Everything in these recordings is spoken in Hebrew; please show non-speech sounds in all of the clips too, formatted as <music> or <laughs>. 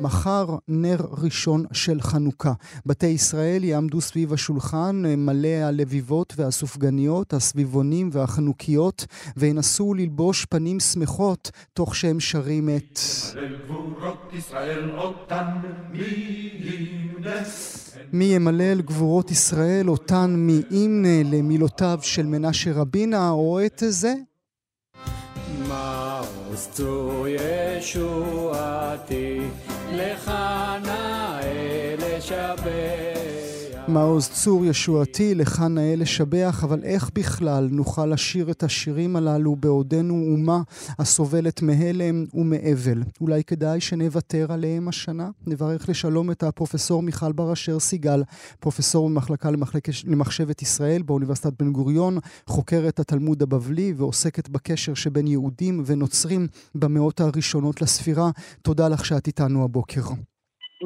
מחר נר ראשון של חנוכה. בתי ישראל יעמדו סביב השולחן מלא הלביבות והסופגניות, הסביבונים והחנוכיות, וינסו ללבוש פנים שמחות תוך שהם שרים את... מי ימלא אל גבורות ישראל אותן מימנה למילותיו של מנשה רבינה, או את זה? מעוז צור ישועתי לך נאה לשבח. מעוז צור ישועתי, לך נאה לשבח, אבל איך בכלל נוכל לשיר את השירים הללו בעודנו אומה הסובלת מהלם ומאבל? אולי כדאי שנוותר עליהם השנה? נברך לשלום את הפרופסור מיכל בר אשר סיגל, פרופסור במחלקה. למחשבת ישראל באוניברסיטת בן גוריון, חוקרת התלמוד הבבלי ועוסקת בקשר שבין יהודים ונוצרים במאות הראשונות לספירה. תודה לך שאת איתנו הבוקר.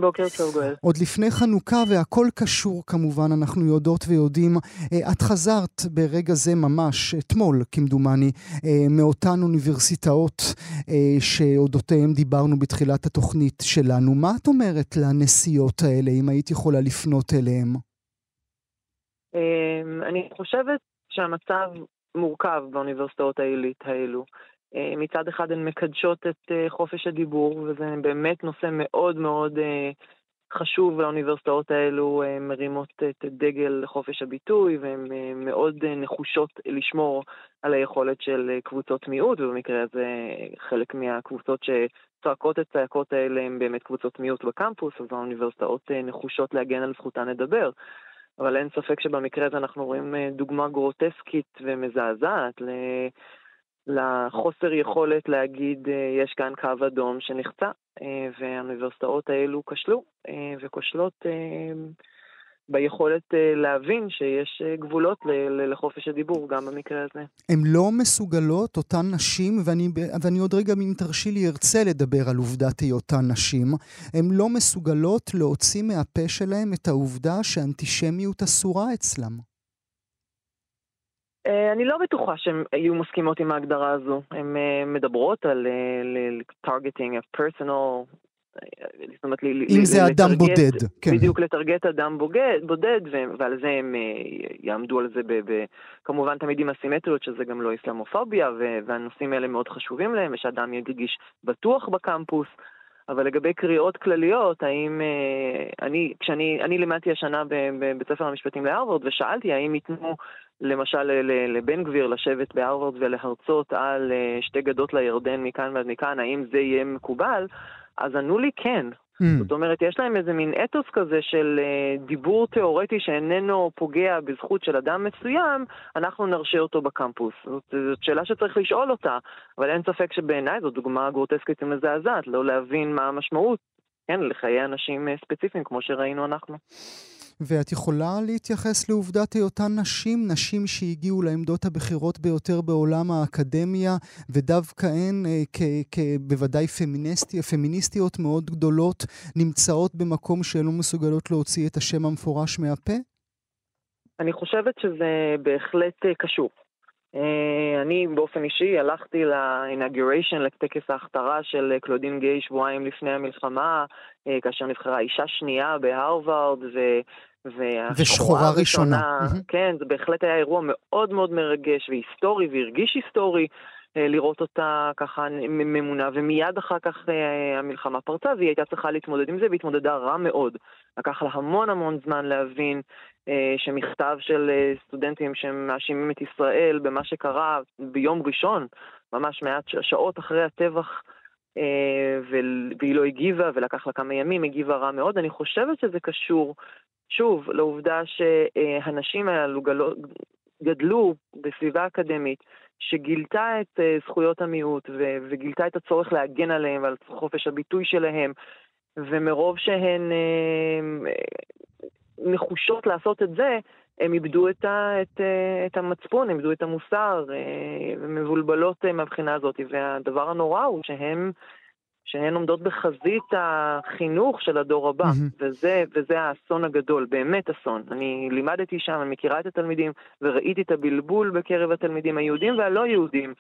בוקר טוב גואל. עוד לפני חנוכה והכל קשור כמובן, אנחנו יודעות ויודעים. אה, את חזרת ברגע זה ממש, אתמול כמדומני, אה, מאותן אוניברסיטאות אה, שאודותיהן דיברנו בתחילת התוכנית שלנו. מה את אומרת לנסיעות האלה, אם היית יכולה לפנות אליהן? אני חושבת שהמצב מורכב באוניברסיטאות העילית האלו. אה, מצד אחד הן מקדשות את אה, חופש הדיבור, וזה באמת נושא מאוד מאוד אה, חשוב לאוניברסיטאות האלו, מרימות את דגל חופש הביטוי, והן מאוד נחושות לשמור על היכולת של קבוצות מיעוט, ובמקרה הזה חלק מהקבוצות שצועקות את הצעקות האלה הן באמת קבוצות מיעוט בקמפוס, אז האוניברסיטאות נחושות להגן על זכותן לדבר. אבל אין ספק שבמקרה הזה אנחנו רואים דוגמה גרוטסקית ומזעזעת לחוסר יכולת להגיד אה, יש כאן קו אדום שנחצה, אה, והאוניברסיטאות האלו כשלו אה, וכושלות ביכולת להבין שיש גבולות לחופש הדיבור גם במקרה הזה. הן לא מסוגלות, אותן נשים, ואני, ואני עוד רגע, אם תרשי לי, ארצה לדבר על עובדת היותן נשים, הן לא מסוגלות להוציא מהפה שלהן את העובדה שאנטישמיות אסורה אצלם. אה, אני לא בטוחה שהן יהיו מסכימות עם ההגדרה הזו. הן אה, מדברות על אה, targeting of personal, זאת אומרת, אם זה אדם בודד, כן. בדיוק, לטרגט אדם בודד, ועל זה הם יעמדו על זה, כמובן תמיד עם הסימטריות, שזה גם לא אסלאמופוביה, והנושאים האלה מאוד חשובים להם, ושאדם ירגיש בטוח בקמפוס. אבל לגבי קריאות כלליות, האם... אני, כשאני אני לימדתי השנה בבית ספר המשפטים להרווארד, ושאלתי האם ייתנו למשל לבן גביר לשבת בהרווארד ולהרצות על אה, שתי גדות לירדן מכאן ועד מכאן, האם זה יהיה מקובל? אז ענו לי כן. Mm. זאת אומרת, יש להם איזה מין אתוס כזה של uh, דיבור תיאורטי שאיננו פוגע בזכות של אדם מסוים, אנחנו נרשה אותו בקמפוס. זאת, זאת שאלה שצריך לשאול אותה, אבל אין ספק שבעיניי זו דוגמה גרוטסקית ומזעזעת, לא להבין מה המשמעות, כן, לחיי אנשים אה, ספציפיים כמו שראינו אנחנו. ואת יכולה להתייחס לעובדת היותן נשים, נשים שהגיעו לעמדות הבכירות ביותר בעולם האקדמיה, ודווקא הן, אה, בוודאי פמיניסטי, פמיניסטיות מאוד גדולות, נמצאות במקום שהן לא מסוגלות להוציא את השם המפורש מהפה? אני חושבת שזה בהחלט אה, קשור. אה, אני באופן אישי הלכתי לאינגוריישן, לטקס ההכתרה של קלודין גיי שבועיים לפני המלחמה, כאשר נבחרה אישה שנייה בהרווארד, ו... ושחורה ראשונה. ראשונה. כן, זה בהחלט היה אירוע מאוד מאוד מרגש והיסטורי, והרגיש היסטורי. אה, לראות אותה ככה ממונה, ומיד אחר כך המלחמה פרצה, והיא הייתה צריכה להתמודד עם זה, והתמודדה רע מאוד. לקח לה המון המון זמן להבין אה, שמכתב של אה, סטודנטים שמאשימים את ישראל במה שקרה ביום ראשון, ממש מעט שעות אחרי הטבח, אה, והיא לא הגיבה, ולקח לה כמה ימים, הגיבה רע מאוד. אני חושבת שזה קשור, שוב, לעובדה שהנשים הללו גדלו בסביבה אקדמית שגילתה את זכויות המיעוט וגילתה את הצורך להגן עליהם ועל חופש הביטוי שלהם, ומרוב שהן נחושות לעשות את זה, הם איבדו את, ה, את, אה, את המצפון, איבדו את המוסר, ומבולבלות אה, מהבחינה הזאת. והדבר הנורא הוא שהם שהן עומדות בחזית החינוך של הדור הבא, mm-hmm. וזה, וזה האסון הגדול, באמת אסון. אני לימדתי שם, אני מכירה את התלמידים, וראיתי את הבלבול בקרב התלמידים היהודים והלא יהודים.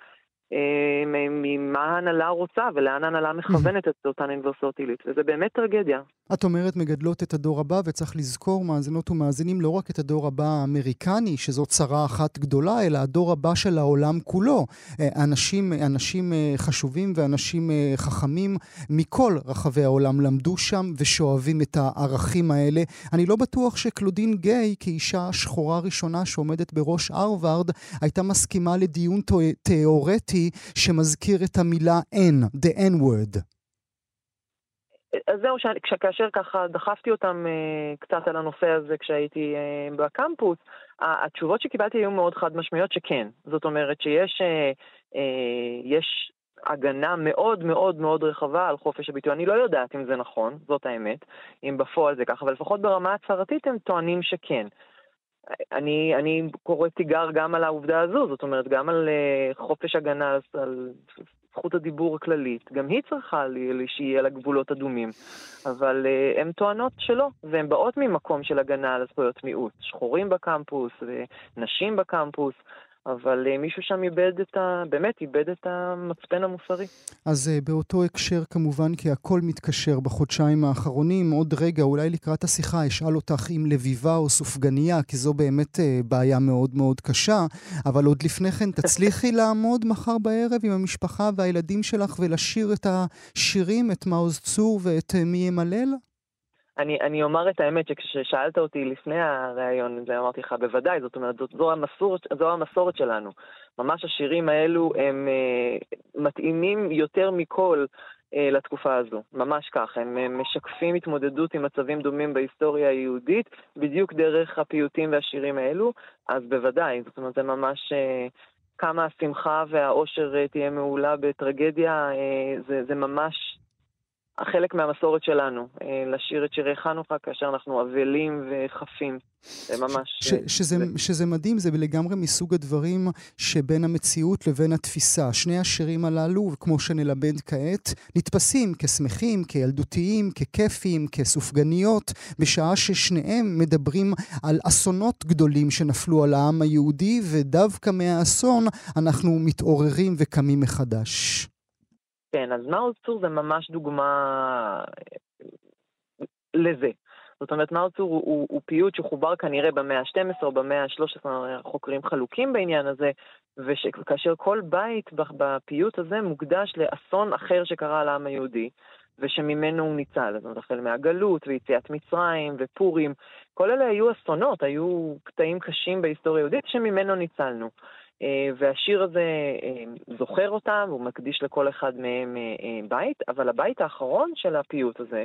אה, ממה ההנהלה רוצה ולאן ההנהלה מכוונת את אותן אוניברסיטאות עילית, וזה באמת טרגדיה. את אומרת מגדלות את הדור הבא, וצריך לזכור, מאזינות ומאזינים, לא רק את הדור הבא האמריקני, שזו צרה אחת גדולה, אלא הדור הבא של העולם כולו. אה, אנשים, אנשים אה, חשובים ואנשים חכמים מכל רחבי העולם למדו שם ושואבים את הערכים האלה. אני לא בטוח שקלודין גיי, כאישה שחורה ראשונה שעומדת בראש הרווארד, הייתה מסכימה לדיון תיאורטי שמזכיר את המילה N, the N-word. אז זהו, כאשר ככה דחפתי אותם uh, קצת על הנושא הזה כשהייתי uh, בקמפוס, התשובות שקיבלתי היו מאוד חד משמעיות שכן. זאת אומרת שיש uh, uh, יש הגנה מאוד מאוד מאוד רחבה על חופש הביטוי. אני לא יודעת אם זה נכון, זאת האמת, אם בפועל זה ככה, אבל לפחות ברמה הצהרתית הם טוענים שכן. אני, אני קורא תיגר גם על העובדה הזו, זאת אומרת, גם על uh, חופש הגנה, על זכות הדיבור הכללית. גם היא צריכה לי, שיהיה לה גבולות אדומים. אבל uh, הן טוענות שלא, והן באות ממקום של הגנה על זכויות מיעוט. שחורים בקמפוס ונשים בקמפוס. אבל אה, מישהו שם איבד את ה... באמת איבד את המצפן המוסרי. אז אה, באותו הקשר כמובן, כי הכל מתקשר בחודשיים האחרונים, עוד רגע, אולי לקראת השיחה אשאל אותך אם לביבה או סופגניה, כי זו באמת אה, בעיה מאוד מאוד קשה, אבל עוד לפני כן תצליחי <laughs> לעמוד מחר בערב עם המשפחה והילדים שלך ולשיר את השירים, את מעוז צור ואת מי ימלל? אני, אני אומר את האמת שכששאלת אותי לפני הראיון, אמרתי לך, בוודאי, זאת אומרת, זאת, זו, המסורת, זו המסורת שלנו. ממש השירים האלו הם uh, מתאימים יותר מכל uh, לתקופה הזו, ממש כך. הם uh, משקפים התמודדות עם מצבים דומים בהיסטוריה היהודית, בדיוק דרך הפיוטים והשירים האלו, אז בוודאי, זאת אומרת, זה ממש... Uh, כמה השמחה והאושר תהיה מעולה בטרגדיה, זה, זה ממש חלק מהמסורת שלנו, אה, לשיר את שירי חנוכה כאשר אנחנו אבלים וחפים. זה ממש... ש- שזה, זה... שזה מדהים, זה לגמרי מסוג הדברים שבין המציאות לבין התפיסה. שני השירים הללו, כמו שנלמד כעת, נתפסים כשמחים, כילדותיים, ככיפיים, כסופגניות, בשעה ששניהם מדברים על אסונות גדולים שנפלו על העם היהודי, ודווקא מהאסון אנחנו מתעוררים וקמים מחדש. כן, אז מאוז צור זה ממש דוגמה לזה. זאת אומרת, מאוז צור הוא, הוא, הוא פיוט שחובר כנראה במאה ה-12 או במאה ה-13, החוקרים חלוקים בעניין הזה, וכאשר כל בית בפיוט הזה מוקדש לאסון אחר שקרה לעם היהודי, ושממנו הוא ניצל. זאת אומרת, החל מהגלות ויציאת מצרים ופורים, כל אלה היו אסונות, היו קטעים קשים בהיסטוריה היהודית שממנו ניצלנו. אה, והשיר הזה אה, זוכר אותם, הוא מקדיש לכל אחד מהם אה, בית, אבל הבית האחרון של הפיוט הזה,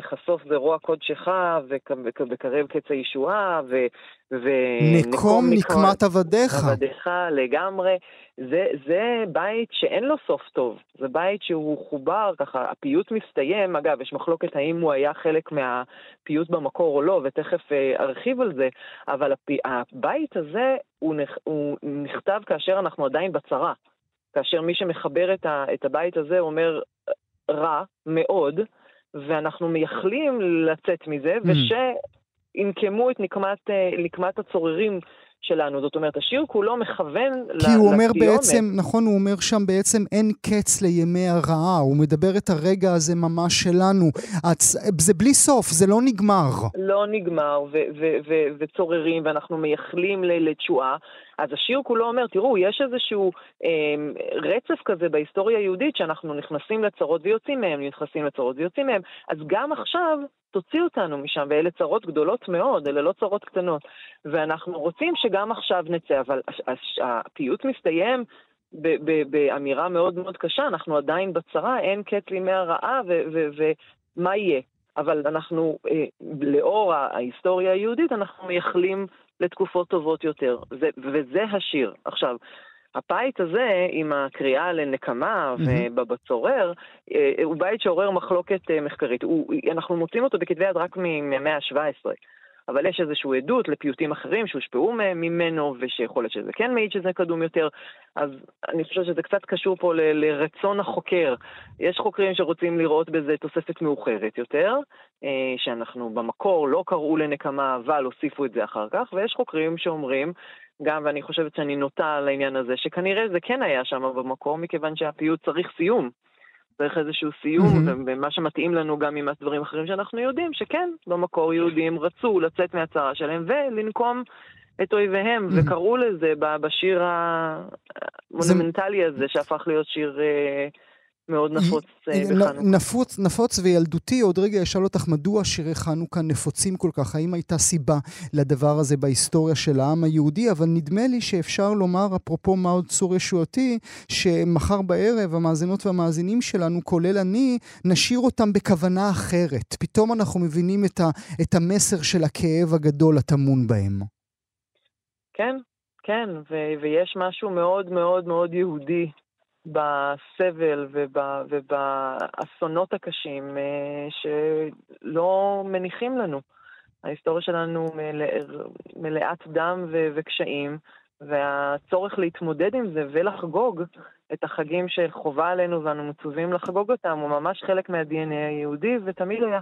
חשוף זרוע קודשך וקרב קץ הישועה, ונקום נקמת עבדיך. עבדיך לגמרי. זה, זה בית שאין לו סוף טוב, זה בית שהוא חובר ככה, הפיוט מסתיים, אגב, יש מחלוקת האם הוא היה חלק מהפיוט במקור או לא, ותכף אה, ארחיב על זה, אבל הפי, הבית הזה הוא, נכ, הוא נכתב כאשר אנחנו עדיין בצרה. כאשר מי שמחבר את, ה, את הבית הזה אומר רע מאוד, ואנחנו מייחלים לצאת מזה, mm. ושינקמו את נקמת, אה, נקמת הצוררים שלנו. זאת אומרת, השיר כולו מכוון לסיומת. כי הוא אומר בעצם, נכון, הוא אומר שם בעצם אין קץ לימי הרעה. הוא מדבר את הרגע הזה ממש שלנו. הצ... זה בלי סוף, זה לא נגמר. לא נגמר, וצוררים, ואנחנו מייחלים לתשועה. אז השיר כולו אומר, תראו, יש איזשהו אה, רצף כזה בהיסטוריה היהודית שאנחנו נכנסים לצרות ויוצאים מהם, נכנסים לצרות ויוצאים מהם, אז גם עכשיו תוציא אותנו משם, ואלה צרות גדולות מאוד, אלה לא צרות קטנות. ואנחנו רוצים שגם עכשיו נצא, אבל הפיוט מסתיים באמירה מאוד מאוד קשה, אנחנו עדיין בצרה, אין קץ לימי הרעה, ומה יהיה? אבל אנחנו, אה, לאור ההיסטוריה היהודית, אנחנו מייחלים לתקופות טובות יותר, זה, וזה השיר. עכשיו, הבית הזה, עם הקריאה לנקמה ובצורר, אה, הוא בית שעורר מחלוקת אה, מחקרית. הוא, אנחנו מוצאים אותו בכתבי יד רק מהמאה ה-17. אבל יש איזושהי עדות לפיוטים אחרים שהושפעו ממנו, ושיכול להיות שזה כן מעיד שזה קדום יותר, אז אני חושבת שזה קצת קשור פה ל- לרצון החוקר. יש חוקרים שרוצים לראות בזה תוספת מאוחרת יותר, אה, שאנחנו במקור לא קראו לנקמה, אבל הוסיפו את זה אחר כך, ויש חוקרים שאומרים, גם, ואני חושבת שאני נוטה על העניין הזה, שכנראה זה כן היה שם במקור, מכיוון שהפיוט צריך סיום. צריך איזשהו סיום, mm-hmm. ומה שמתאים לנו גם עם הדברים אחרים שאנחנו יודעים, שכן, במקור יהודים רצו לצאת מהצרה שלהם ולנקום את אויביהם, mm-hmm. וקראו לזה בשיר המונומנטלי הזה, שהפך להיות שיר... אה, מאוד נפוץ אה, בחנוכה. נפוץ, נפוץ וילדותי, עוד רגע אשאל אותך מדוע שירי חנוכה נפוצים כל כך, האם הייתה סיבה לדבר הזה בהיסטוריה של העם היהודי, אבל נדמה לי שאפשר לומר, אפרופו מה עוד צור ישועתי, שמחר בערב המאזינות והמאזינים שלנו, כולל אני, נשאיר אותם בכוונה אחרת. פתאום אנחנו מבינים את, ה, את המסר של הכאב הגדול הטמון בהם. כן, כן, ו- ויש משהו מאוד מאוד מאוד יהודי בסבל ובאסונות הקשים אה, שלא מניחים לנו. ההיסטוריה שלנו מלאת דם וקשיים, והצורך להתמודד עם זה ולחגוג את החגים שחובה עלינו ואנו מצווים לחגוג אותם הוא ממש חלק מה-DNA היהודי ותמיד היה.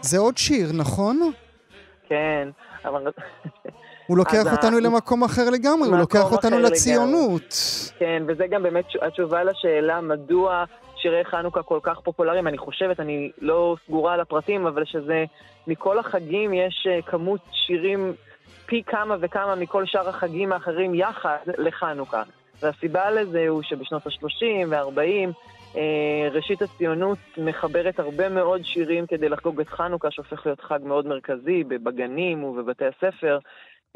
זה עוד שיר, נכון? כן, אבל... הוא לוקח אותנו למקום אחר לגמרי, הוא לוקח אותנו לציונות. כן, וזה גם באמת התשובה לשאלה מדוע שירי חנוכה כל כך פופולריים. אני חושבת, אני לא סגורה על הפרטים, אבל שזה מכל החגים יש אה, כמות שירים פי כמה וכמה מכל שאר החגים האחרים יחד לחנוכה. והסיבה לזה הוא שבשנות ה-30 וה-40 אה, ראשית הציונות מחברת הרבה מאוד שירים כדי לחגוג את חנוכה, שהופך להיות חג מאוד מרכזי בגנים ובבתי הספר,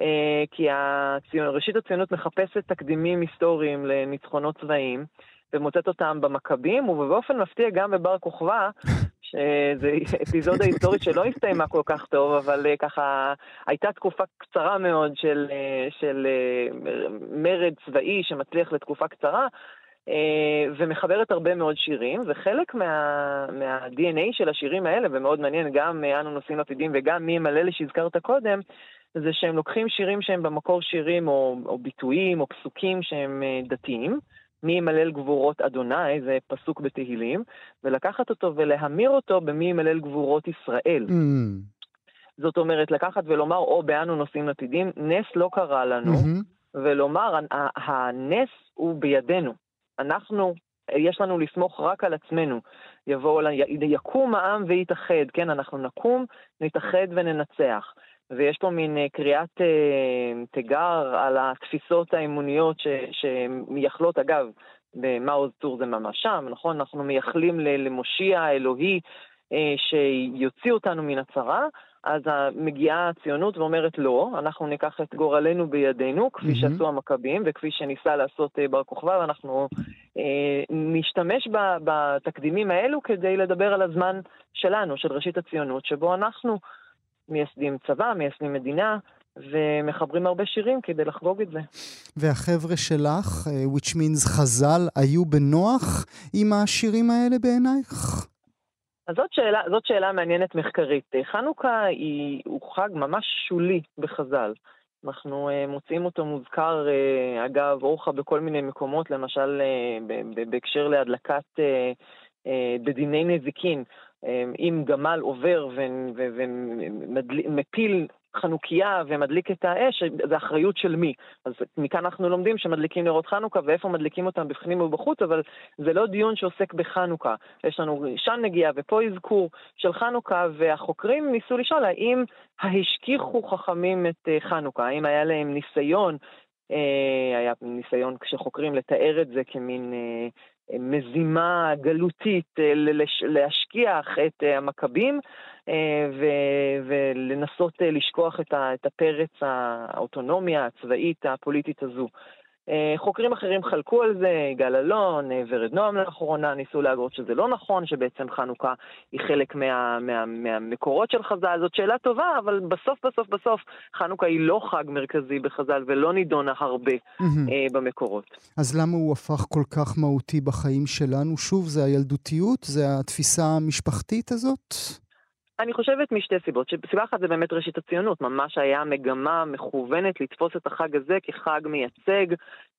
אה, כי הציונות, ראשית הציונות מחפשת תקדימים היסטוריים לניצחונות צבאיים, ומוצאת אותם במכבים, ובאופן מפתיע גם בבר כוכבא, שזו אפיזודה היסטורית שלא הסתיימה כל כך טוב, אבל אה, ככה הייתה תקופה קצרה מאוד של, של מרד צבאי שמצליח לתקופה קצרה, אה, ומחברת הרבה מאוד שירים, וחלק מה, מה-DNA של השירים האלה, ומאוד מעניין, גם אנו נושאים עתידים וגם מי ימלא לי שהזכרת קודם, זה שהם לוקחים שירים שהם במקור שירים או, או ביטויים או פסוקים שהם אה, דתיים, מי ימלל גבורות אדוני, זה פסוק בתהילים, ולקחת אותו ולהמיר אותו במי ימלל גבורות ישראל. Mm. זאת אומרת, לקחת ולומר, או באנו נושאים עתידים, נס לא קרה לנו, mm-hmm. ולומר, הנס הוא בידינו. אנחנו, יש לנו לסמוך רק על עצמנו. יבואו, יקום העם ויתאחד, כן, אנחנו נקום, נתאחד וננצח. ויש פה מין אה, קריאת אה, תיגר על התפיסות האמוניות ש, שמייחלות, אגב, במעוז צור זה ממש שם, נכון? אנחנו מייחלים למושיע האלוהי אה, שיוציא אותנו מן הצרה, אז מגיעה הציונות ואומרת לא, אנחנו ניקח את גורלנו בידינו, כפי mm-hmm. שעשו המכבים וכפי שניסה לעשות אה, בר כוכבא, ואנחנו אה, נשתמש ב, בתקדימים האלו כדי לדבר על הזמן שלנו, של ראשית הציונות, שבו אנחנו מייסדים צבא, מייסדים מדינה, ומחברים הרבה שירים כדי לחגוג את זה. והחבר'ה שלך, אה, which means חז"ל, היו בנוח עם השירים האלה בעינייך? אז זאת שאלה, זאת שאלה מעניינת מחקרית. חנוכה היא, הוא חג ממש שולי בחז"ל. אנחנו uh, מוצאים אותו מוזכר, uh, אגב, אורחה בכל מיני מקומות, למשל uh, בהקשר להדלקת, uh, uh, בדיני נזיקין. Uh, אם גמל עובר ומפיל חנוכיה ומדליק את האש, זה אחריות של מי. אז מכאן אנחנו לומדים שמדליקים נרות חנוכה ואיפה מדליקים אותם בפנים ובחוץ, אבל זה לא דיון שעוסק בחנוכה. יש לנו שם נגיעה ופה אזכור של חנוכה, והחוקרים ניסו לשאול האם השכיחו חכמים את אה, חנוכה, האם היה להם ניסיון אה, היה ניסיון כשחוקרים לתאר את זה כמין אה, מזימה גלותית להשכיח את המכבים ולנסות לשכוח את הפרץ האוטונומיה הצבאית הפוליטית הזו. אה, חוקרים אחרים חלקו על זה, יגאל אלון, אה, ורד נועם לאחרונה, ניסו להגרות שזה לא נכון, שבעצם חנוכה היא חלק מה, מה, מהמקורות של חז"ל. זאת שאלה טובה, אבל בסוף בסוף בסוף חנוכה היא לא חג מרכזי בחז"ל ולא נידונה הרבה mm-hmm. במקורות. אז למה הוא הפך כל כך מהותי בחיים שלנו? שוב, זה הילדותיות? זה התפיסה המשפחתית הזאת? אני חושבת משתי סיבות. סיבה אחת זה באמת ראשית הציונות, ממש היה מגמה מכוונת לתפוס את החג הזה כחג מייצג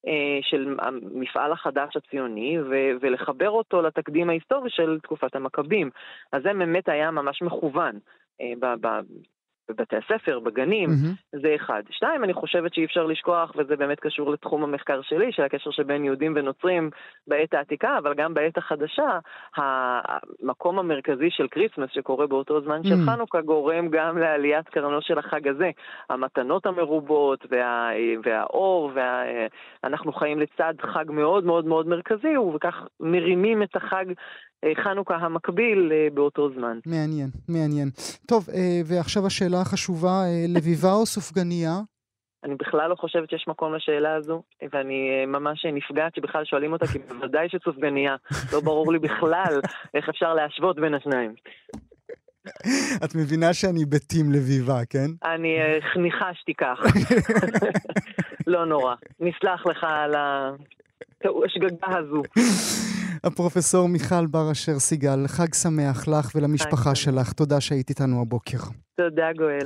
אה, של המפעל החדש הציוני ו- ולחבר אותו לתקדים ההיסטורי של תקופת המכבים. אז זה באמת היה ממש מכוון. אה, בבתי הספר, בגנים, mm-hmm. זה אחד. שתיים, אני חושבת שאי אפשר לשכוח, וזה באמת קשור לתחום המחקר שלי, של הקשר שבין יהודים ונוצרים בעת העתיקה, אבל גם בעת החדשה, המקום המרכזי של כריסמס שקורה באותו זמן mm-hmm. של חנוכה, גורם גם לעליית קרנו של החג הזה. המתנות המרובות, וה, והאור, וה, אנחנו חיים לצד חג מאוד מאוד מאוד מרכזי, וכך מרימים את החג חנוכה המקביל אה, באותו זמן. מעניין, מעניין. טוב, אה, ועכשיו השאלה החשובה, לביבה או סופגניה? אני בכלל לא חושבת שיש מקום לשאלה הזו, ואני ממש נפגעת שבכלל שואלים אותה, כי בוודאי שסופגניה. לא ברור לי בכלל איך אפשר להשוות בין השניים. את מבינה שאני בטים לביבה, כן? אני ניחשתי כך. <laughs> לא נורא. נסלח לך על השגגה הזו. <laughs> הפרופסור מיכל בר אשר סיגל, חג שמח לך ולמשפחה שלך. תודה שהיית איתנו הבוקר. תודה, גואל.